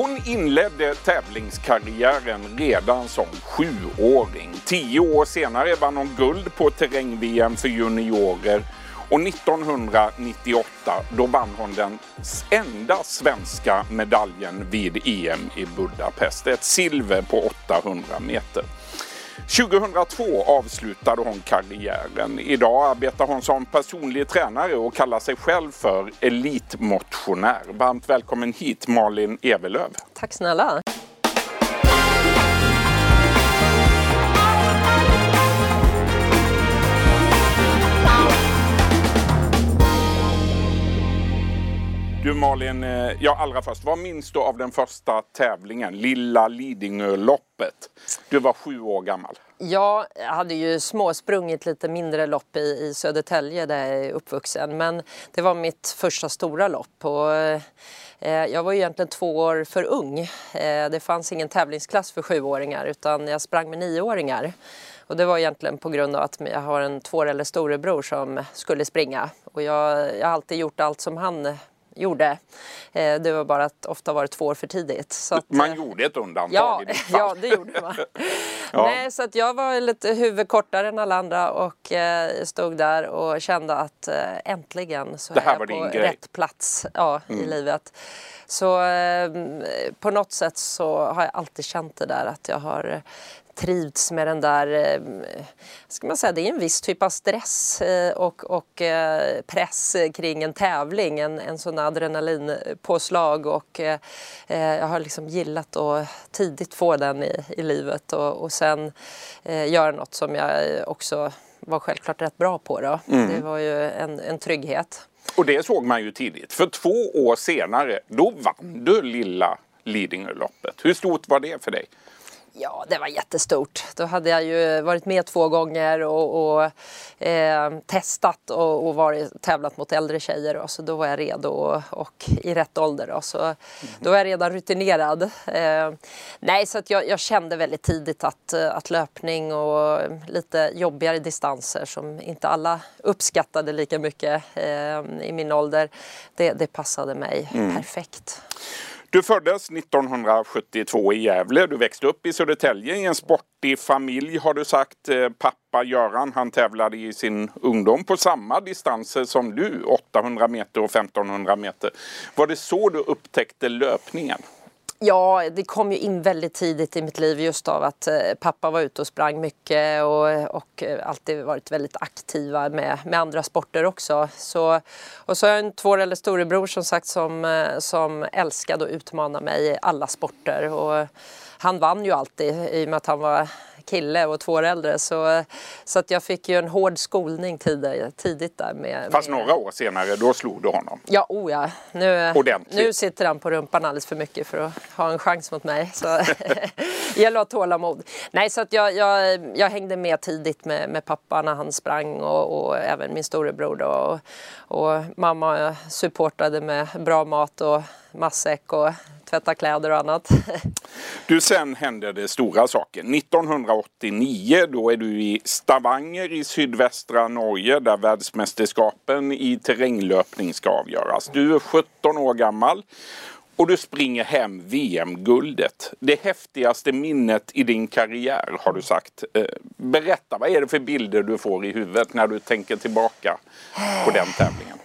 Hon inledde tävlingskarriären redan som sjuåring. Tio år senare vann hon guld på terräng-VM för juniorer och 1998 då vann hon den enda svenska medaljen vid EM i Budapest. Ett silver på 800 meter. 2002 avslutade hon karriären. Idag arbetar hon som personlig tränare och kallar sig själv för elitmotionär. Varmt välkommen hit Malin Evelöv. Tack snälla. Malin, eh, ja allra först, vad minns du av den första tävlingen, Lilla Lidingöloppet? Du var sju år gammal. Ja, jag hade ju småsprungit lite mindre lopp i, i Södertälje där jag är uppvuxen. Men det var mitt första stora lopp. Och, eh, jag var egentligen två år för ung. Eh, det fanns ingen tävlingsklass för sjuåringar utan jag sprang med nioåringar. Och det var egentligen på grund av att jag har en två eller storebror som skulle springa. Och jag, jag har alltid gjort allt som han gjorde. Eh, det var bara att ofta var det två år för tidigt. Så att, man gjorde ett undantag ja, i ditt fall. Ja, det gjorde man. Ja. Nej, så att jag var lite huvud kortare än alla andra och eh, stod där och kände att eh, äntligen så Det här är jag på rätt plats ja, i livet. Så eh, på något sätt så har jag alltid känt det där att jag har eh, trivts med den där, eh, ska man säga, det är en viss typ av stress eh, och, och eh, press kring en tävling, en, en sån adrenalinpåslag och jag har liksom gillat att tidigt få den i, i livet och, och sen göra något som jag också var självklart rätt bra på då. Det var ju en, en trygghet. Och det såg man ju tidigt. För två år senare, då vann du Lilla Lidingöloppet. Hur stort var det för dig? Ja, det var jättestort. Då hade jag ju varit med två gånger och, och eh, testat och, och varit, tävlat mot äldre tjejer. Då, så då var jag redo och, och i rätt ålder. Då, så då var jag redan rutinerad. Eh, nej, så att jag, jag kände väldigt tidigt att, att löpning och lite jobbigare distanser som inte alla uppskattade lika mycket eh, i min ålder, det, det passade mig perfekt. Du föddes 1972 i Gävle. Du växte upp i Södertälje i en sportig familj har du sagt. Eh, pappa Göran han tävlade i sin ungdom på samma distanser som du, 800 meter och 1500 meter. Var det så du upptäckte löpningen? Ja, det kom ju in väldigt tidigt i mitt liv just av att eh, pappa var ute och sprang mycket och, och eh, alltid varit väldigt aktiva med, med andra sporter också. Så, och så har jag en två eller storebror som sagt som, eh, som älskade att utmana mig i alla sporter. Och han vann ju alltid i och med att han var kille och två år äldre. Så, så att jag fick ju en hård skolning tidigt, tidigt där. Med, Fast med, några år senare, då slog du honom. Ja, oh ja. Nu, Ordentligt. nu sitter han på rumpan alldeles för mycket för att ha en chans mot mig. Så gäller att ha tålamod. Nej, så att jag, jag, jag hängde med tidigt med, med pappa när han sprang och, och även min storebror. Då. Och, och mamma supportade med bra mat och matsäck och tvätta kläder och annat. Du, sen hände det stora saker. 1989 då är du i Stavanger i sydvästra Norge där världsmästerskapen i terränglöpning ska avgöras. Du är 17 år gammal och du springer hem VM-guldet. Det häftigaste minnet i din karriär har du sagt. Eh, berätta, vad är det för bilder du får i huvudet när du tänker tillbaka på den tävlingen?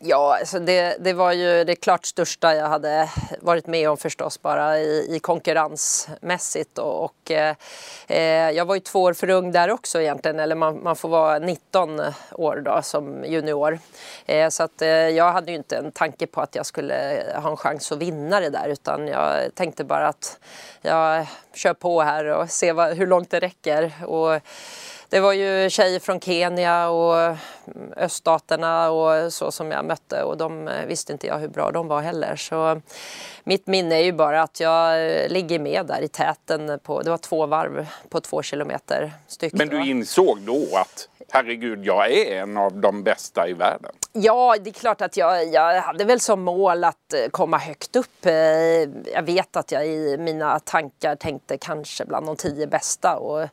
Ja, alltså det, det var ju det klart största jag hade varit med om förstås bara i, i konkurrensmässigt. Och, och eh, jag var ju två år för ung där också egentligen, eller man, man får vara 19 år då som junior. Eh, så att eh, jag hade ju inte en tanke på att jag skulle ha en chans att vinna det där utan jag tänkte bara att jag kör på här och ser vad, hur långt det räcker. Och, det var ju tjejer från Kenya och öststaterna och så som jag mötte och de eh, visste inte jag hur bra de var heller. Så mitt minne är ju bara att jag eh, ligger med där i täten. På, det var två varv på två kilometer styck. Men du insåg då att herregud, jag är en av de bästa i världen. Ja, det är klart att jag, jag hade väl som mål att eh, komma högt upp. Eh, jag vet att jag i mina tankar tänkte kanske bland de tio bästa och,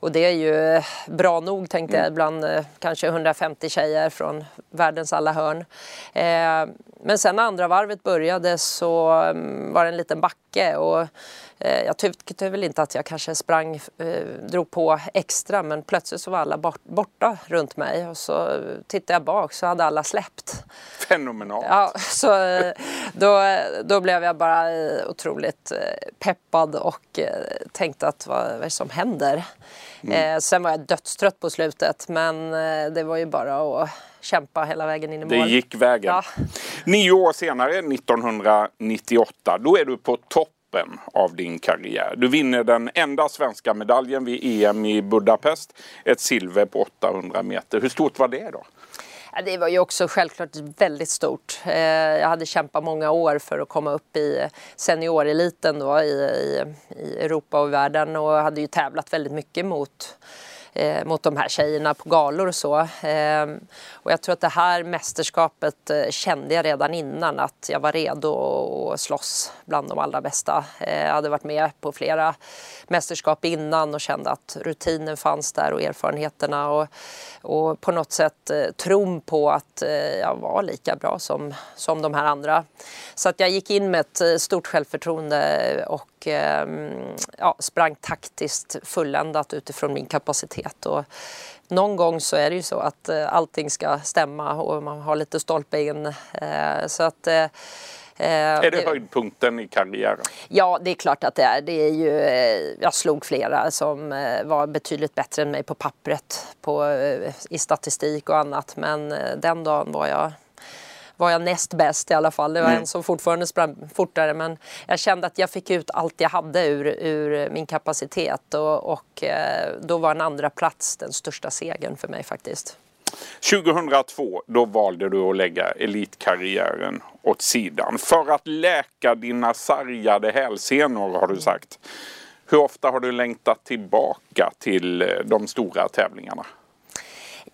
och det är ju bra nog tänkte jag bland eh, kanske 150 tjejer från världens alla hörn. Men sen när andra varvet började så mm, var det en liten backe och jag tyckte väl inte att jag kanske sprang, eh, drog på extra men plötsligt så var alla borta runt mig och så tittade jag bak så hade alla släppt. Fenomenalt! Ja, så eh, då, då blev jag bara otroligt peppad och tänkte att vad är det som händer? Mm. sen var jag dödstrött på slutet men det var ju bara att kämpa hela vägen in i mål. Det gick vägen. Ja. Nio år senare, 1998, då är du på topp toppen av din karriär. Du vinner den enda svenska medaljen vid EM i Budapest. Ett silver på 800 meter. Hur stort var det då? Det var ju också självklart väldigt stort. Eh, jag hade kämpat många år för att komma upp i senioreliten då i, i, i Europa och världen och hade ju tävlat väldigt mycket mot eh, mot de här tjejerna på galor och så. Eh, och jag tror att det här mästerskapet eh, kände jag redan innan att jag var redo att slåss bland de allra bästa. Eh, jag hade varit med på flera mästerskap innan och kände att rutinen fanns där och erfarenheterna och, och på något sätt eh, tron på att eh, jag var lika bra som, som de här andra. Så att jag gick in med ett eh, stort självförtroende och ehm, ja, sprang taktiskt fulländat utifrån min kapacitet. Och någon gång så är det ju så att allting ska stämma och man har lite stolpe in. Så att Eh, är det höjdpunkten i karriären? Ja, det är klart att det är. Det är ju, eh, jag slog flera som eh, var betydligt bättre än mig på pappret, på, i statistik och annat. Men den dagen var jag var jag näst bäst i alla fall. Det var mm. en som fortfarande sprang fortare men jag kände att jag fick ut allt jag hade ur, ur min kapacitet och, och då var en andra plats den största segern för mig faktiskt. 2002 då valde du att lägga elitkarriären åt sidan för att läka dina sargade hälsenor har du sagt. Hur ofta har du längtat tillbaka till eh, de stora tävlingarna?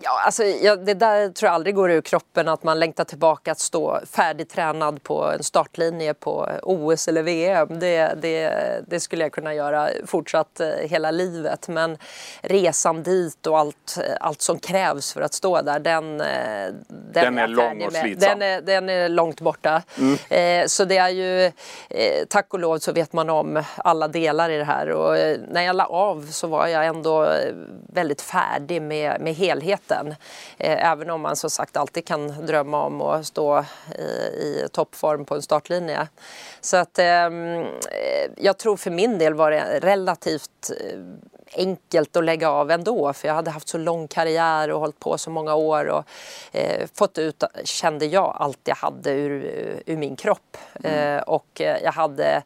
Ja, alltså, ja, det där tror jag aldrig går ur kroppen att man längtar tillbaka att stå färdigtränad på en startlinje på OS eller VM. Det, det, det skulle jag kunna göra fortsatt eh, hela livet. Men resan dit och allt, allt som krävs för att stå där, den, eh, den, den är, är lång och slitsam. Den är, den är långt borta. Mm. Eh, så det är ju, eh, tack och lov så vet man om alla delar i det här. Och eh, när jag la av så var jag ändå väldigt färdig med, med helheten tiden. Eh, även om man som sagt alltid kan drömma om att stå i, i toppform på en startlinje. Så att ehm, eh, jag tror för min del var det relativt eh, enkelt att lägga av ändå för jag hade haft så lång karriär och hållit på så många år och eh, fått ut, kände jag, allt jag hade ur, ur min kropp. Mm. Eh, och jag hade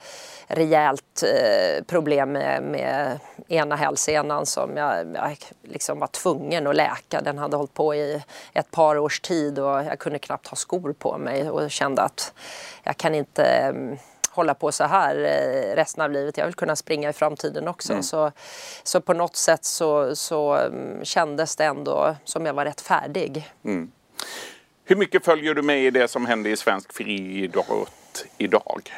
rejält eh, problem med, med ena hälsenan som jag, jag liksom var tvungen att läka. Den hade hållit på i ett par års tid och jag kunde knappt ha skor på mig och kände att jag kan inte mm, hålla på så här eh, resten av livet. Jag vill kunna springa i framtiden också. Mm. Så, så på något sätt så, så mm, kändes det ändå som jag var rätt färdig. Mm. Hur mycket följer du med i det som händer i svensk friidrott idag?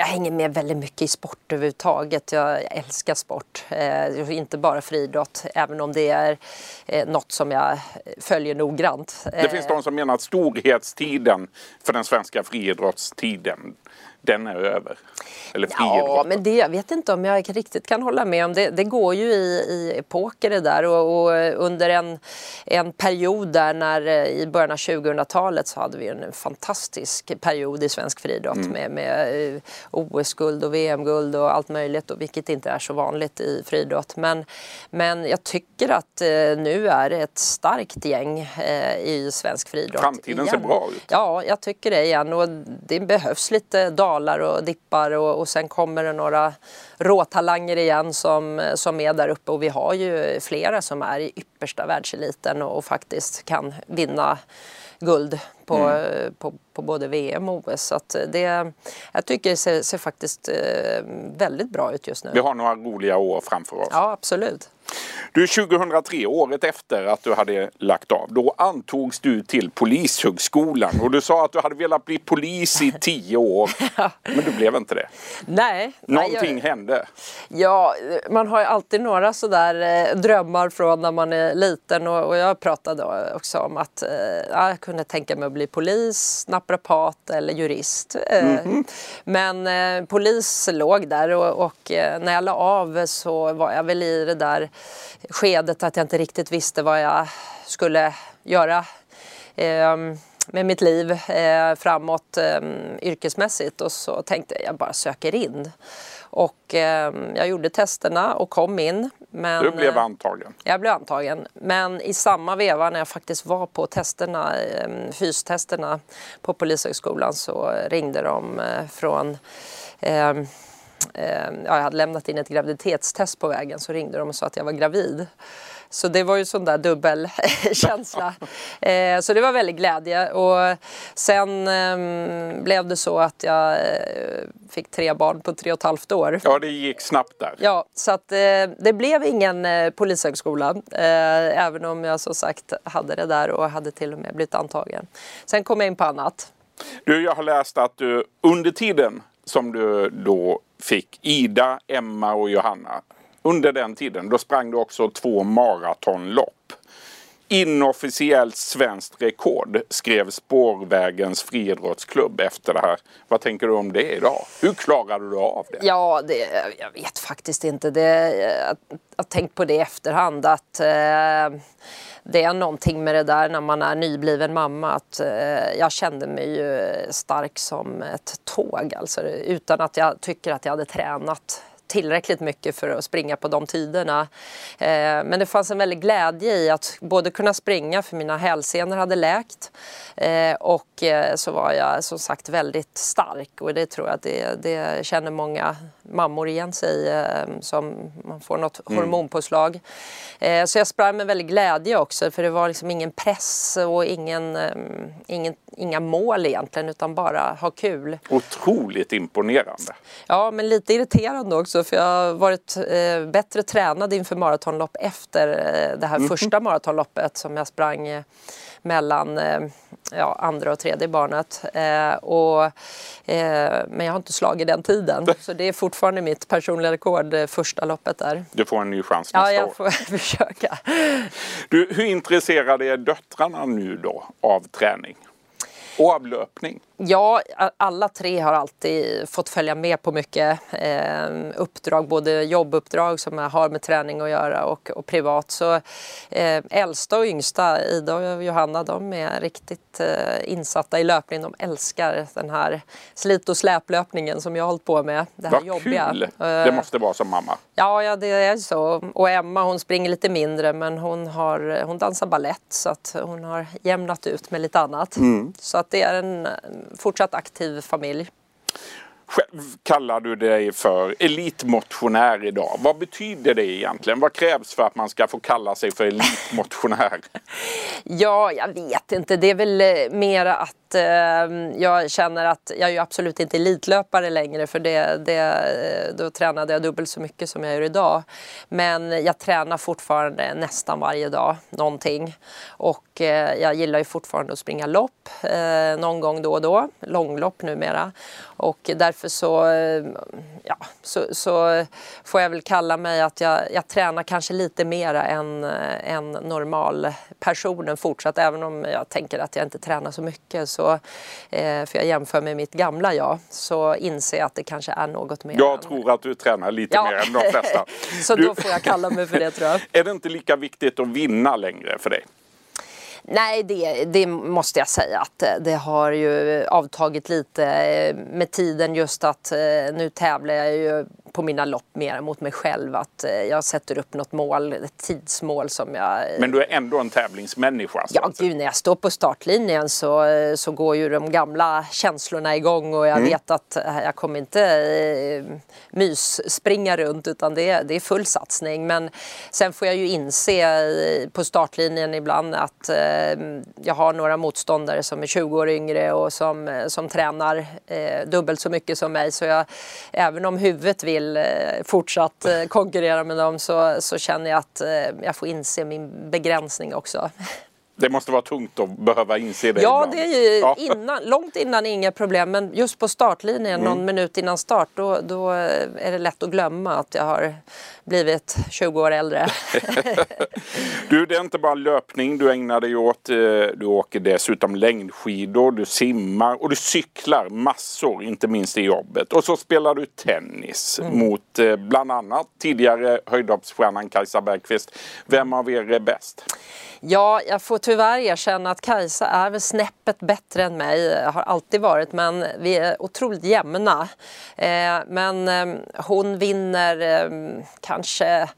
Jag hänger med väldigt mycket i sport överhuvudtaget. Jag älskar sport. Eh, inte bara friidrott, även om det är eh, något som jag följer noggrant. Det finns de som menar att storhetstiden för den svenska friidrottstiden den är över. Eller Ja, men det, jag vet inte om jag riktigt kan hålla med om det. Det går ju i, i epoker det där och, och, under en, en period där när eh, i början av 2000-talet så hade vi en fantastisk period i svensk friidrott mm. med, med eh, OS-guld och VM-guld och allt möjligt och vilket inte är så vanligt i friidrott. Men, men jag tycker att eh, nu är det ett starkt gäng eh, i svensk friidrott. Framtiden igen. ser bra ut. Ja, jag tycker det igen och det behövs lite dalar och dippar och, och sen kommer det några råtalanger igen som, som är där uppe. Och vi har ju flera som är i yppersta världseliten och, och faktiskt kan vinna guld på, mm. på, på, både VM och OS. Så det, jag tycker det ser, ser faktiskt eh, väldigt bra ut just nu. Vi har några roliga år framför oss. Ja, absolut. Du, 2003, året efter att du hade lagt av, då antogs du till Polishögskolan och du sa att du hade velat bli polis i tio år. Men du blev inte det. Nej. Någonting nej, jag, hände. Ja, man har ju alltid några sådär eh, drömmar från när man är liten och, och jag pratade också om att eh, jag kunde tänka mig att bli polis, naprapat eller jurist. Mm. Men eh, polis låg där och, och eh, när jag la av så var jag väl i det där skedet att jag inte riktigt visste vad jag skulle göra eh, med mitt liv eh, framåt eh, yrkesmässigt och så tänkte jag jag bara söker in. Och eh, jag gjorde testerna och kom in. Men, du blev antagen? Jag blev antagen. Men i samma veva när jag faktiskt var på testerna, eh, fystesterna på Polishögskolan så ringde de eh, från ehm, eh, jag hade lämnat in ett graviditetstest på vägen så ringde de och sa att jag var gravid. Så det var ju sån där dubbelkänsla. eh, så det var väldigt glädje. Och sen eh, blev det så att jag eh, fick tre barn på tre och ett halvt år. Ja, det gick snabbt där. Ja, så att eh, det blev ingen eh, polishögskola. Även om jag som sagt hade det där och hade till och med blivit antagen. Sen kom jag in på annat. Du, jag har läst att du under tiden som du då fick Ida, Emma och Johanna. Under den tiden då sprang du också två maratonlopp. Inofficiellt svenskt rekord skrev Spårvägens friidrottsklubb efter det här. Vad tänker du om det idag? Hur klarade du av det? Ja, det, jag vet faktiskt inte. Det, jag har tänkt på det i efterhand att eh, det är någonting med det där när man är nybliven mamma att eh, jag kände mig ju stark som ett tåg alltså utan att jag tycker att jag hade tränat tillräckligt mycket för att springa på de tiderna. Eh, men det fanns en väldig glädje i att både kunna springa för mina hälsenor hade läkt eh, och eh, så var jag som sagt väldigt stark och det tror jag att det, det känner många mammor igen sig eh, som man får något mm. hormonpåslag. Så jag sprang med väldigt glädje också för det var liksom ingen press och ingen, ingen, inga mål egentligen utan bara ha kul. Otroligt imponerande. Ja men lite irriterande också för jag har varit bättre tränad inför maratonlopp efter det här mm. första maratonloppet som jag sprang mellan eh, ja, andra och tredje barnet. Eh, och, eh, men jag har inte slagit den tiden. Så det är fortfarande mitt personliga rekord, eh, första loppet där. Du får en ny chans nästa år. Ja, jag får försöka. Du, hur intresserade är döttrarna nu då av träning? Och av löpning? Ja, alla tre har alltid fått följa med på mycket eh, uppdrag, både jobbuppdrag som har med träning att göra och, och privat. Så eh, äldsta och yngsta, Ida och Johanna, de är riktigt eh, insatta i löpning. De älskar den här slit och släplöpningen som jag har hållit på med. Det här Vad jobbiga. kul! Det måste vara som mamma. Ja, ja, det är så. Och Emma hon springer lite mindre men hon, har, hon dansar ballett så att hon har jämnat ut med lite annat. Mm. Så att det är en fortsatt aktiv familj. Själv kallar du dig för elitmotionär idag. Vad betyder det egentligen? Vad krävs för att man ska få kalla sig för elitmotionär? ja, jag vet inte. Det är väl eh, mer att eh, jag känner att jag är ju absolut inte elitlöpare längre för det, det, eh, då tränade jag dubbelt så mycket som jag gör idag. Men jag tränar fortfarande nästan varje dag någonting. Och eh, jag gillar ju fortfarande att springa lopp eh, någon gång då och då, långlopp numera. Och därför så, eh, ja, så, så, får jag väl kalla mig att jag, jag tränar kanske lite mera än, än normalpersonen fortsatt. Även om jag tänker att jag inte tränar så mycket. Så, eh, för jag jämför med mitt gamla jag. Så inser jag att det kanske är något mer. Jag än... tror att du tränar lite ja. mer än de flesta. så du... då får jag kalla mig för det tror jag. är det inte lika viktigt att vinna längre för dig? Nej, det, det, måste jag säga att eh, det har ju avtagit lite eh, med tiden just att eh, nu tävlar jag ju på mina lopp mer mot mig själv. Att eh, jag sätter upp något mål, ett tidsmål som jag... Men du är ändå en tävlingsmänniska? Ja, gud, när jag står på startlinjen så, så går ju de gamla känslorna igång och jag mm. vet att jag kommer inte eh, mysspringa runt utan det det är full satsning. Men sen får jag ju inse på startlinjen ibland att eh, jag har några motståndare som är 20 år yngre och som, som tränar eh, dubbelt så mycket som mig. Så jag, även om huvudet vill vill eh, fortsatt eh, konkurrera med dem så, så känner jag att eh, jag får inse min begränsning också. Det måste vara tungt att behöva inse det Ja, ibland. det är ju ja. innan, långt innan inga problem. Men just på startlinjen, mm. någon minut innan start, då, då är det lätt att glömma att jag har blivit 20 år äldre. du, det är inte bara löpning du ägnar dig åt. Eh, du åker dessutom längdskidor, du simmar och du cyklar massor, inte minst i jobbet. Och så spelar du tennis mm. mot eh, bland annat tidigare höjdhoppsstjärnan Kajsa Bergqvist. Vem av er är bäst? Ja, jag får tyvärr erkänna att Kajsa är väl snäppet bättre än mig, har alltid varit, men vi är otroligt jämna. Eh, men eh, hon vinner eh, kanske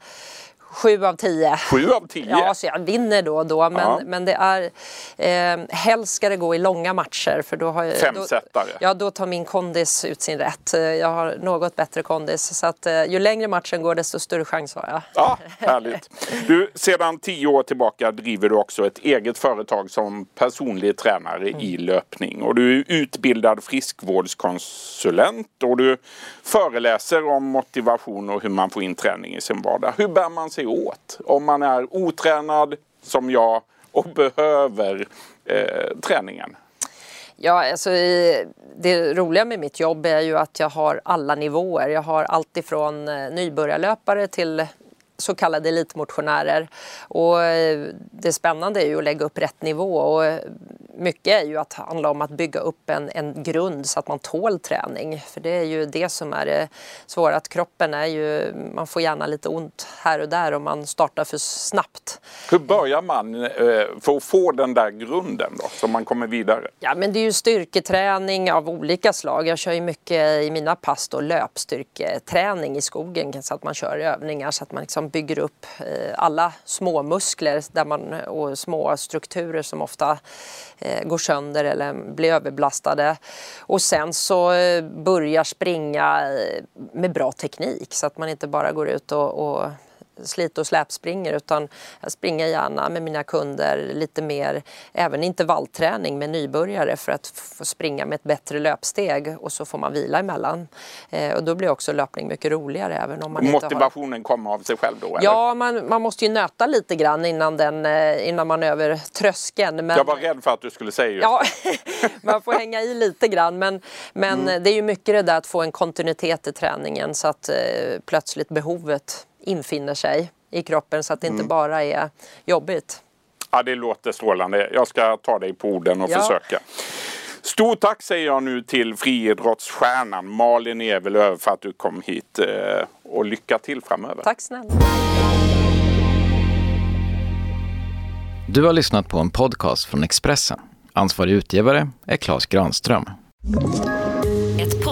Sju av tio. Sju av tio? Ja, så jag vinner då och då. Men, ja. men det är... Eh, helst ska det gå i långa matcher. För då har jag, Femsetare? Då, ja, då tar min kondis ut sin rätt. Jag har något bättre kondis. Så att eh, ju längre matchen går desto större chans har jag. Ja, härligt. Du, sedan tio år tillbaka driver du också ett eget företag som personlig tränare mm. i löpning. Och du är utbildad friskvårdskonsulent och du föreläser om motivation och hur man får in träning i sin vardag. Hur bär man sig sig åt om man är otränad som jag och behöver eh, träningen? Ja, alltså, det roliga med mitt jobb är ju att jag har alla nivåer. Jag har allt ifrån eh, nybörjarlöpare till så kallade elitmotionärer. Och eh, det spännande är ju att lägga upp rätt nivå och mycket är ju att handla om att bygga upp en, en grund så att man tål träning. För det är ju det som är det svåra, att kroppen är ju, man får gärna lite ont här och där om man startar för snabbt. Hur börjar man eh, för att få den där grunden då, så man kommer vidare? Ja men det är ju styrketräning av olika slag. Jag kör ju mycket i mina pass då löpstyrketräning i skogen så att man kör övningar så att man liksom bygger upp eh, alla små muskler där man, och små strukturer som ofta eh, Eh, går sönder eller blir överbelastade. Och sen så eh, börjar springa eh, med bra teknik så att man inte bara går ut och, och slit och släpspringer utan jag springer gärna med mina kunder lite mer, även intervallträning med nybörjare för att få springa med ett bättre löpsteg och så får man vila emellan. Eh, och då blir också löpning mycket roligare även om man Motivationen inte har... kommer av sig själv då? Eller? Ja, man, man måste ju nöta lite grann innan, den, eh, innan man är över tröskeln. Men... Jag var rädd för att du skulle säga just Ja, man får hänga i lite grann men, men mm. det är ju mycket det där att få en kontinuitet i träningen så att eh, plötsligt behovet infinner sig i kroppen så att det inte mm. bara är jobbigt. Ja, det låter strålande. Jag ska ta dig på orden och ja. försöka. Stort tack säger jag nu till friidrottsstjärnan Malin Evelöv för att du kom hit eh, och lycka till framöver. Tack snälla. Du har lyssnat på en podcast från Expressen. Ansvarig utgivare är Klas Granström.